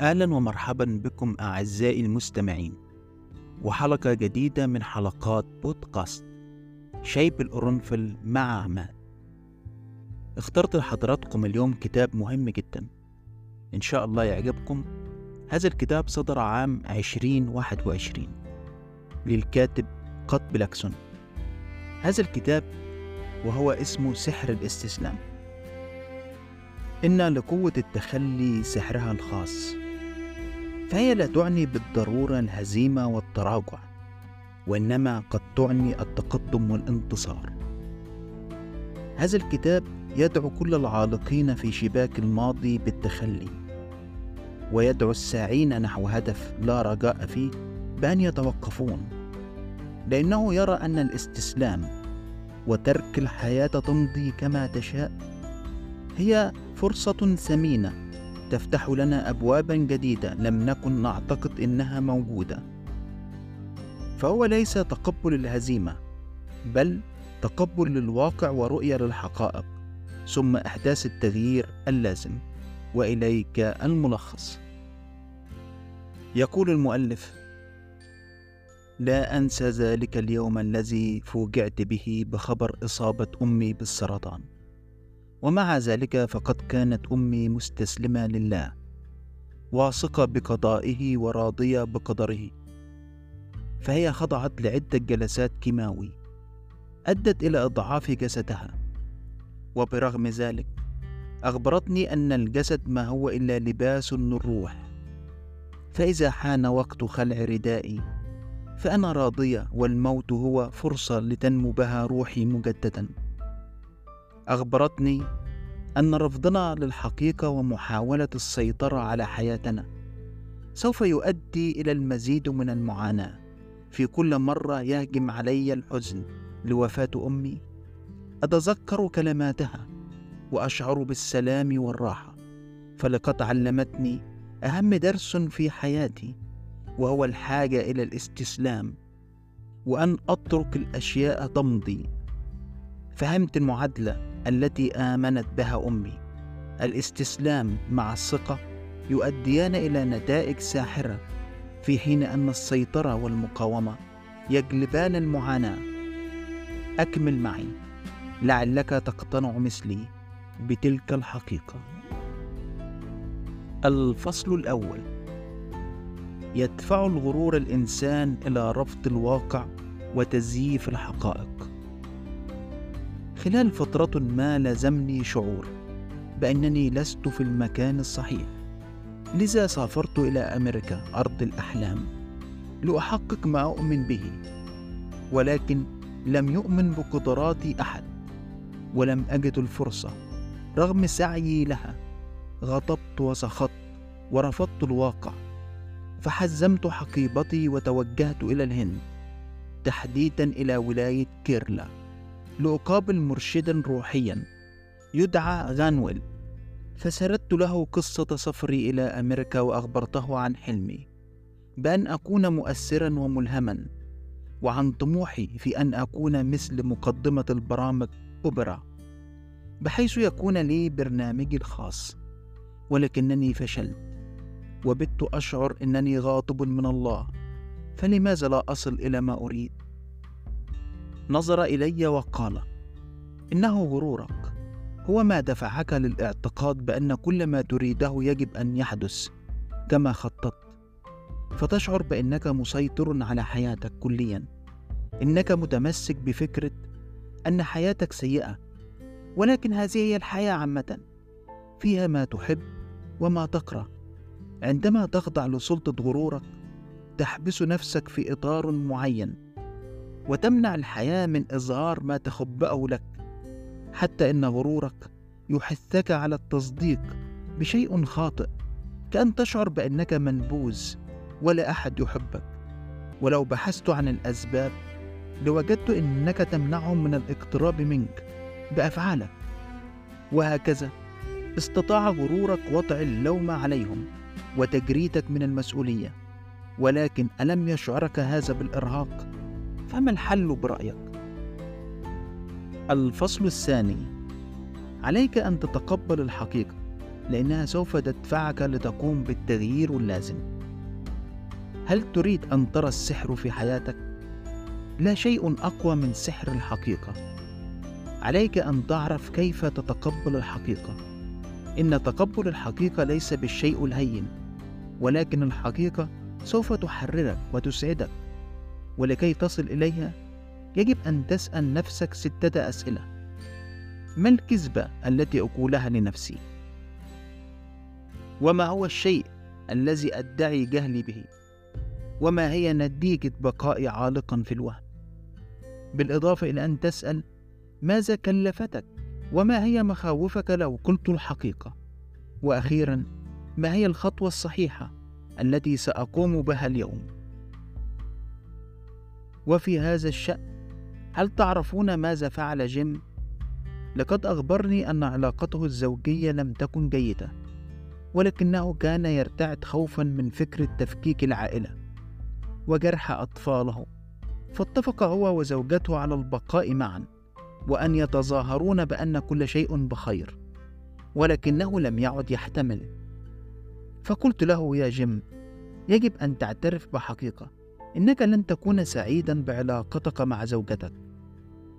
أهلا ومرحبا بكم أعزائي المستمعين وحلقة جديدة من حلقات بودكاست شيب القرنفل مع عماد. اخترت لحضراتكم اليوم كتاب مهم جدا إن شاء الله يعجبكم. هذا الكتاب صدر عام 2021 للكاتب قط بلاكسون. هذا الكتاب وهو اسمه سحر الاستسلام. إن لقوة التخلي سحرها الخاص. فهي لا تعني بالضرورة الهزيمة والتراجع وإنما قد تعني التقدم والانتصار. هذا الكتاب يدعو كل العالقين في شباك الماضي بالتخلي ويدعو الساعين نحو هدف لا رجاء فيه بأن يتوقفون لأنه يرى أن الاستسلام وترك الحياة تمضي كما تشاء هي فرصة ثمينة تفتح لنا أبوابا جديدة لم نكن نعتقد إنها موجودة. فهو ليس تقبل الهزيمة بل تقبل للواقع ورؤية للحقائق ثم إحداث التغيير اللازم وإليك الملخص. يقول المؤلف لا أنسى ذلك اليوم الذي فوجئت به بخبر إصابة أمي بالسرطان. ومع ذلك فقد كانت أمي مستسلمة لله واثقة بقضائه وراضية بقدره. فهي خضعت لعدة جلسات كيماوي أدت إلى إضعاف جسدها. وبرغم ذلك أخبرتني أن الجسد ما هو إلا لباس للروح. فإذا حان وقت خلع ردائي فأنا راضية والموت هو فرصة لتنمو بها روحي مجددا. أخبرتني أن رفضنا للحقيقة ومحاولة السيطرة على حياتنا. سوف يؤدي إلى المزيد من المعاناة. في كل مرة يهجم علي الحزن لوفاة أمي أتذكر كلماتها وأشعر بالسلام والراحة. فلقد علمتني أهم درس في حياتي وهو الحاجة إلى الاستسلام وأن أترك الأشياء تمضي. فهمت المعادلة. التي آمنت بها أمي. الاستسلام مع الثقة يؤديان إلى نتائج ساحرة في حين أن السيطرة والمقاومة يجلبان المعاناة. أكمل معي. لعلك تقتنع مثلي بتلك الحقيقة. الفصل الأول. يدفع الغرور الإنسان إلى رفض الواقع وتزييف الحقائق. خلال فترة ما لزمني شعور بأنني لست في المكان الصحيح. لذا سافرت إلى أمريكا أرض الأحلام لأحقق ما أؤمن به ولكن لم يؤمن بقدراتي أحد ولم أجد الفرصة. رغم سعيي لها غضبت وسخطت ورفضت الواقع فحزمت حقيبتي وتوجهت إلى الهند تحديدا إلى ولاية كيرلا. لأقابل مرشدا روحيا يدعى غانويل. فسردت له قصة سفري إلى أمريكا وأخبرته عن حلمي بأن أكون مؤثرا وملهما وعن طموحي في أن أكون مثل مقدمة البرامج أوبرا بحيث يكون لي برنامجي الخاص. ولكنني فشلت وبت أشعر أنني غاضب من الله. فلماذا لا أصل إلى ما أريد؟ نظر إلي وقال إنه غرورك. هو ما دفعك للاعتقاد بأن كل ما تريده يجب أن يحدث كما خططت. فتشعر بأنك مسيطر على حياتك كليا. إنك متمسك بفكرة أن حياتك سيئة ولكن هذه هي الحياة عامة. فيها ما تحب وما تكره. عندما تخضع لسلطة غرورك تحبس نفسك في إطار معين. وتمنع الحياة من إظهار ما تخبأه لك حتى إن غرورك يحثك على التصديق بشيء خاطئ كأن تشعر بأنك منبوذ ولا أحد يحبك ولو بحثت عن الأسباب لوجدت أنك تمنعهم من الاقتراب منك بأفعالك وهكذا استطاع غرورك وضع اللوم عليهم وتجريدك من المسؤولية ولكن ألم يشعرك هذا بالإرهاق؟ فما الحل برأيك؟ الفصل الثاني عليك أن تتقبل الحقيقة لأنها سوف تدفعك لتقوم بالتغيير اللازم هل تريد أن ترى السحر في حياتك؟ لا شيء أقوى من سحر الحقيقة عليك أن تعرف كيف تتقبل الحقيقة إن تقبل الحقيقة ليس بالشيء الهين ولكن الحقيقة سوف تحررك وتسعدك ولكي تصل إليها يجب أن تسأل نفسك ستة أسئلة ما الكذبة التي أقولها لنفسي؟ وما هو الشيء الذي أدعي جهلي به؟ وما هي نتيجة بقائي عالقا في الوهم؟ بالإضافة إلى أن تسأل ماذا كلفتك؟ وما هي مخاوفك لو قلت الحقيقة؟ وأخيرا ما هي الخطوة الصحيحة التي سأقوم بها اليوم؟ وفي هذا الشأن هل تعرفون ماذا فعل جيم؟ لقد أخبرني أن علاقته الزوجية لم تكن جيدة ولكنه كان يرتعد خوفا من فكرة تفكيك العائلة وجرح أطفاله. فاتفق هو وزوجته على البقاء معا وأن يتظاهرون بأن كل شيء بخير ولكنه لم يعد يحتمل. فقلت له يا جيم يجب أن تعترف بحقيقة. إنك لن تكون سعيدا بعلاقتك مع زوجتك.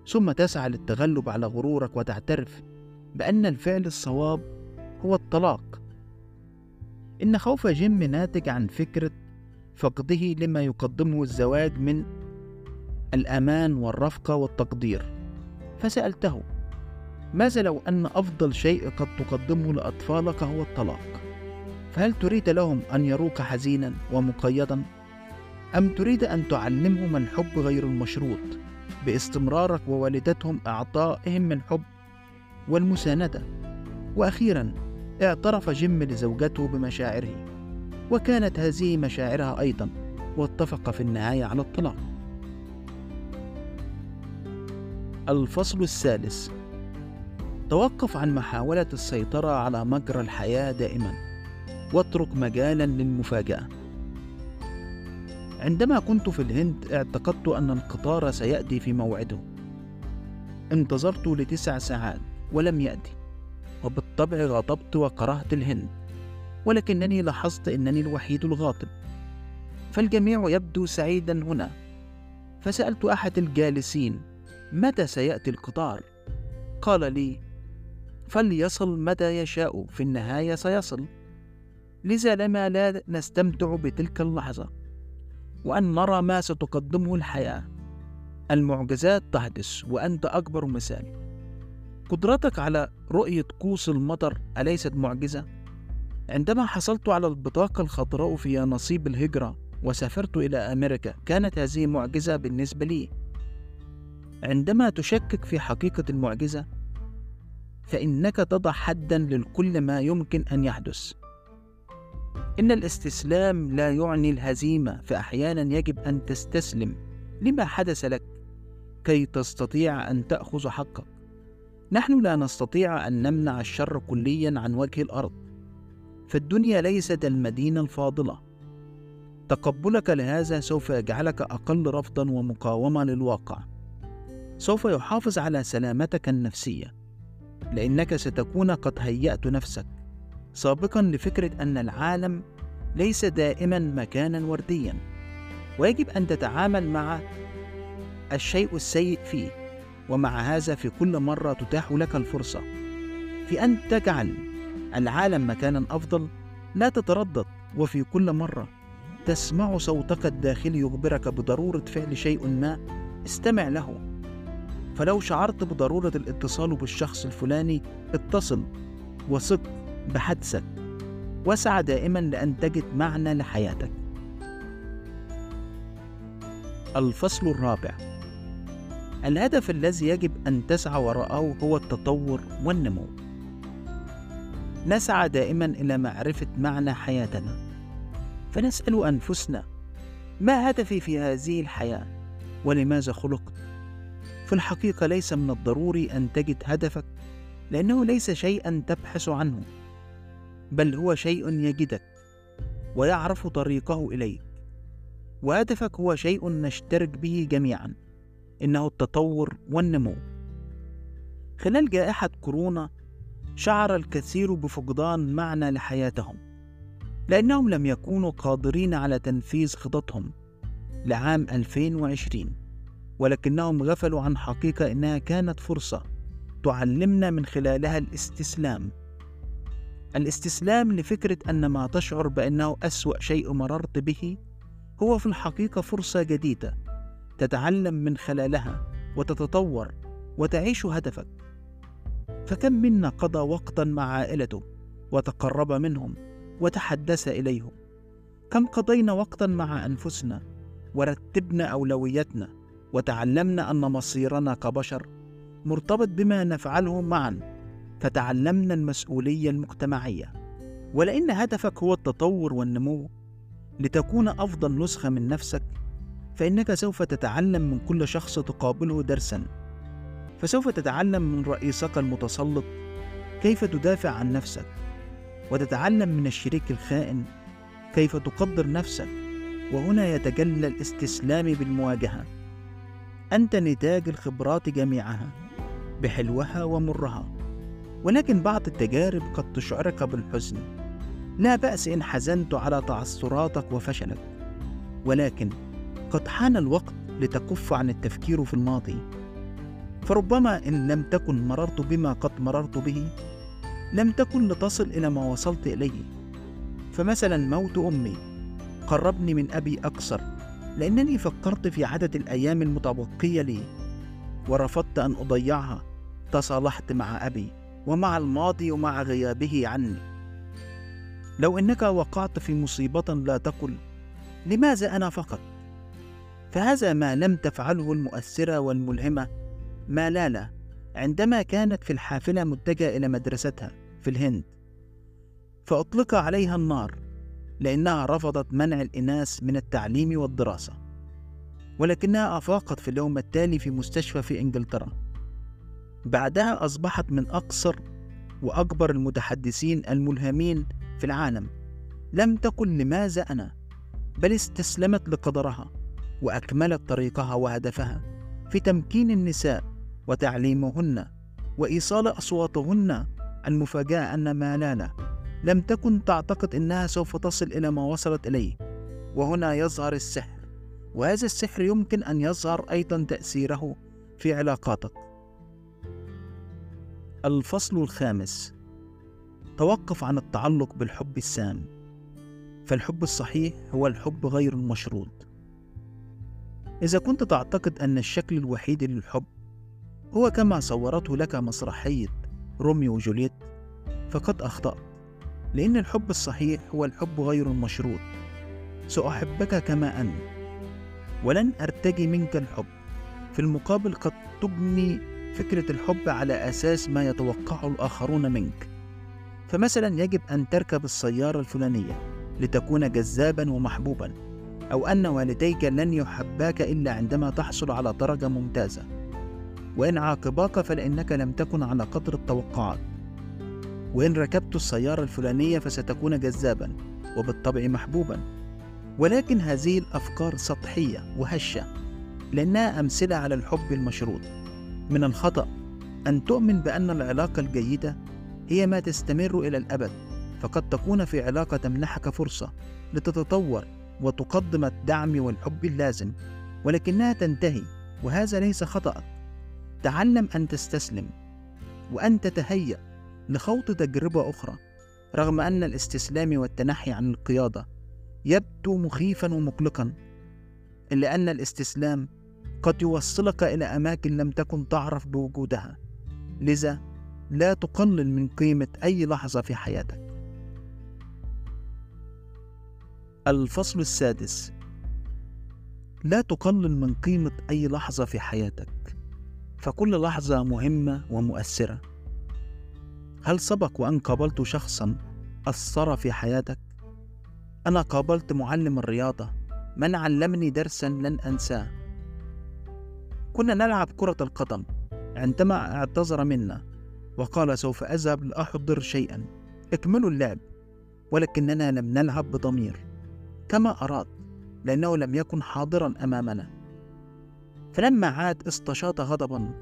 ثم تسعى للتغلب على غرورك وتعترف بأن الفعل الصواب هو الطلاق. إن خوف جيم ناتج عن فكرة فقده لما يقدمه الزواج من الأمان والرفقة والتقدير. فسألته ماذا لو أن أفضل شيء قد تقدمه لأطفالك هو الطلاق؟ فهل تريد لهم أن يروك حزينا ومقيدا؟ أم تريد أن تعلمهم الحب غير المشروط؟ باستمرارك ووالدتهم إعطائهم الحب والمساندة. وأخيرا اعترف جيم لزوجته بمشاعره. وكانت هذه مشاعرها أيضا واتفق في النهاية على الطلاق. الفصل الثالث توقف عن محاولة السيطرة على مجرى الحياة دائما. واترك مجالا للمفاجأة. عندما كنت في الهند اعتقدت أن القطار سيأتي في موعده. انتظرت لتسع ساعات ولم يأتي. وبالطبع غضبت وكرهت الهند ولكنني لاحظت أنني الوحيد الغاضب. فالجميع يبدو سعيدا هنا. فسألت أحد الجالسين متى سيأتي القطار؟ قال لي فليصل متى يشاء في النهاية سيصل. لذا لما لا نستمتع بتلك اللحظة. وأن نرى ما ستقدمه الحياة. المعجزات تحدث وأنت أكبر مثال. قدرتك على رؤية قوس المطر أليست معجزة؟ عندما حصلت على البطاقة الخضراء في نصيب الهجرة وسافرت إلى أمريكا كانت هذه معجزة بالنسبة لي. عندما تشكك في حقيقة المعجزة فإنك تضع حدا لكل ما يمكن أن يحدث. إن الاستسلام لا يعني الهزيمة فأحيانا يجب أن تستسلم. لما حدث لك؟ كي تستطيع أن تأخذ حقك. نحن لا نستطيع أن نمنع الشر كليا عن وجه الأرض. فالدنيا ليست المدينة الفاضلة. تقبلك لهذا سوف يجعلك أقل رفضا ومقاومة للواقع. سوف يحافظ على سلامتك النفسية. لأنك ستكون قد هيأت نفسك. سابقا لفكرة أن العالم ليس دائما مكانا ورديا ويجب أن تتعامل مع الشيء السيء فيه ومع هذا في كل مرة تتاح لك الفرصة. في أن تجعل العالم مكانا أفضل لا تتردد وفي كل مرة تسمع صوتك الداخلي يخبرك بضرورة فعل شيء ما استمع له. فلو شعرت بضرورة الاتصال بالشخص الفلاني اتصل وثق بحدسك واسعى دائما لأن تجد معنى لحياتك. الفصل الرابع. الهدف الذي يجب أن تسعى وراءه هو التطور والنمو. نسعى دائما إلى معرفة معنى حياتنا. فنسأل أنفسنا ما هدفي في هذه الحياة؟ ولماذا خلقت؟ في الحقيقة ليس من الضروري أن تجد هدفك لأنه ليس شيئا تبحث عنه. بل هو شيء يجدك ويعرف طريقه إليك. وهدفك هو شيء نشترك به جميعا إنه التطور والنمو. خلال جائحة كورونا شعر الكثير بفقدان معنى لحياتهم لأنهم لم يكونوا قادرين على تنفيذ خططهم لعام 2020 ولكنهم غفلوا عن حقيقة إنها كانت فرصة تعلمنا من خلالها الاستسلام الاستسلام لفكرة أن ما تشعر بأنه أسوأ شيء مررت به هو في الحقيقة فرصة جديدة تتعلم من خلالها وتتطور وتعيش هدفك. فكم منا قضى وقتا مع عائلته وتقرب منهم وتحدث إليهم؟ كم قضينا وقتا مع أنفسنا ورتبنا أولوياتنا وتعلمنا أن مصيرنا كبشر مرتبط بما نفعله معا فتعلمنا المسؤولية المجتمعية. ولإن هدفك هو التطور والنمو لتكون أفضل نسخة من نفسك فإنك سوف تتعلم من كل شخص تقابله درسا. فسوف تتعلم من رئيسك المتسلط كيف تدافع عن نفسك وتتعلم من الشريك الخائن كيف تقدر نفسك. وهنا يتجلى الاستسلام بالمواجهة. أنت نتاج الخبرات جميعها بحلوها ومرها. ولكن بعض التجارب قد تشعرك بالحزن. لا بأس إن حزنت على تعثراتك وفشلك ولكن قد حان الوقت لتكف عن التفكير في الماضي. فربما إن لم تكن مررت بما قد مررت به لم تكن لتصل إلى ما وصلت إليه. فمثلا موت أمي قربني من أبي أكثر لأنني فكرت في عدد الأيام المتبقية لي ورفضت أن أضيعها تصالحت مع أبي. ومع الماضي ومع غيابه عني. لو إنك وقعت في مصيبة لا تقل لماذا أنا فقط؟ فهذا ما لم تفعله المؤثره والملهمه مالالا عندما كانت في الحافلة متجهة إلى مدرستها في الهند. فأطلق عليها النار لأنها رفضت منع الإناث من التعليم والدراسة. ولكنها أفاقت في اليوم التالي في مستشفى في إنجلترا. بعدها أصبحت من أقصر وأكبر المتحدثين الملهمين في العالم. لم تقل لماذا أنا؟ بل استسلمت لقدرها وأكملت طريقها وهدفها في تمكين النساء وتعليمهن وإيصال أصواتهن المفاجأة أن مالالا لم تكن تعتقد إنها سوف تصل إلى ما وصلت إليه. وهنا يظهر السحر وهذا السحر يمكن أن يظهر أيضا تأثيره في علاقاتك. الفصل الخامس. توقف عن التعلق بالحب السام. فالحب الصحيح هو الحب غير المشروط. إذا كنت تعتقد أن الشكل الوحيد للحب هو كما صورته لك مسرحية روميو وجولييت فقد أخطأت لأن الحب الصحيح هو الحب غير المشروط. سأحبك كما أنت ولن أرتجي منك الحب. في المقابل قد تبني فكرة الحب على أساس ما يتوقعه الآخرون منك. فمثلا يجب أن تركب السيارة الفلانية لتكون جذابا ومحبوبا أو أن والديك لن يحباك إلا عندما تحصل على درجة ممتازة. وإن عاقباك فلإنك لم تكن على قدر التوقعات. وإن ركبت السيارة الفلانية فستكون جذابا وبالطبع محبوبا. ولكن هذه الأفكار سطحية وهشة لأنها أمثلة على الحب المشروط. من الخطأ أن تؤمن بأن العلاقة الجيدة هي ما تستمر إلى الأبد فقد تكون في علاقة تمنحك فرصة لتتطور وتقدم الدعم والحب اللازم ولكنها تنتهي وهذا ليس خطأك تعلم أن تستسلم وأن تتهيأ لخوض تجربة أخرى رغم أن الاستسلام والتنحي عن القيادة يبدو مخيفا ومقلقا إلا أن الاستسلام قد يوصلك إلى أماكن لم تكن تعرف بوجودها. لذا لا تقلل من قيمة أي لحظة في حياتك. الفصل السادس. لا تقلل من قيمة أي لحظة في حياتك. فكل لحظة مهمة ومؤثرة. هل سبق وأن قابلت شخصا أثر في حياتك؟ أنا قابلت معلم الرياضة. من علمني درسا لن أنساه. كنا نلعب كرة القدم عندما اعتذر منا وقال سوف أذهب لأحضر شيئا. اكملوا اللعب ولكننا لم نلعب بضمير. كما أراد لأنه لم يكن حاضرا أمامنا. فلما عاد استشاط غضبا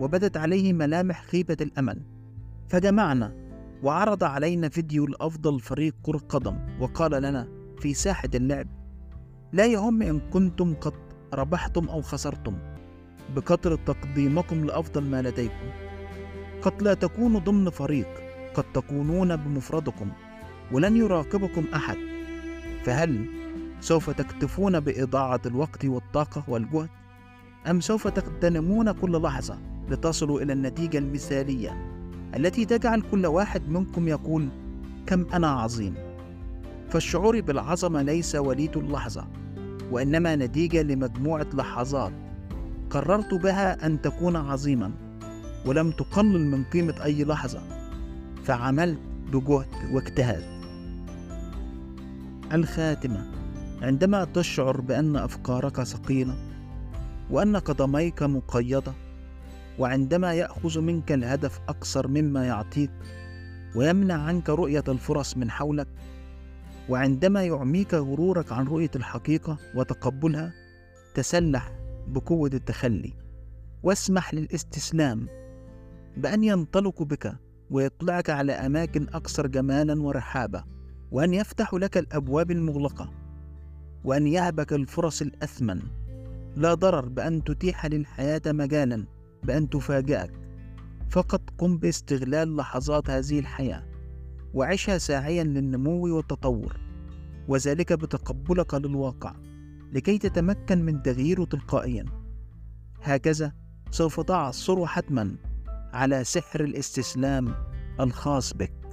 وبدت عليه ملامح خيبة الأمل فجمعنا وعرض علينا فيديو لأفضل فريق كرة قدم وقال لنا في ساحة اللعب لا يهم إن كنتم قد ربحتم أو خسرتم. بقدر تقديمكم لأفضل ما لديكم. قد لا تكونوا ضمن فريق قد تكونون بمفردكم ولن يراقبكم أحد. فهل سوف تكتفون بإضاعة الوقت والطاقة والجهد؟ أم سوف تغتنمون كل لحظة لتصلوا إلى النتيجة المثالية التي تجعل كل واحد منكم يقول كم أنا عظيم؟ فالشعور بالعظمة ليس وليد اللحظة وإنما نتيجة لمجموعة لحظات قررت بها أن تكون عظيما ولم تقلل من قيمة أي لحظة فعملت بجهد واجتهاد. الخاتمة عندما تشعر بأن أفكارك ثقيلة وأن قدميك مقيدة وعندما يأخذ منك الهدف أكثر مما يعطيك ويمنع عنك رؤية الفرص من حولك وعندما يعميك غرورك عن رؤية الحقيقة وتقبلها تسلح بقوة التخلي واسمح للاستسلام بأن ينطلق بك ويطلعك على أماكن أكثر جمالا ورحابة وأن يفتح لك الأبواب المغلقة وأن يهبك الفرص الأثمن. لا ضرر بأن تتيح للحياة مجالا بأن تفاجئك. فقط قم باستغلال لحظات هذه الحياة وعشها ساعيا للنمو والتطور وذلك بتقبلك للواقع. لكي تتمكن من تغييره تلقائيا. هكذا سوف تعثر حتما على سحر الاستسلام الخاص بك.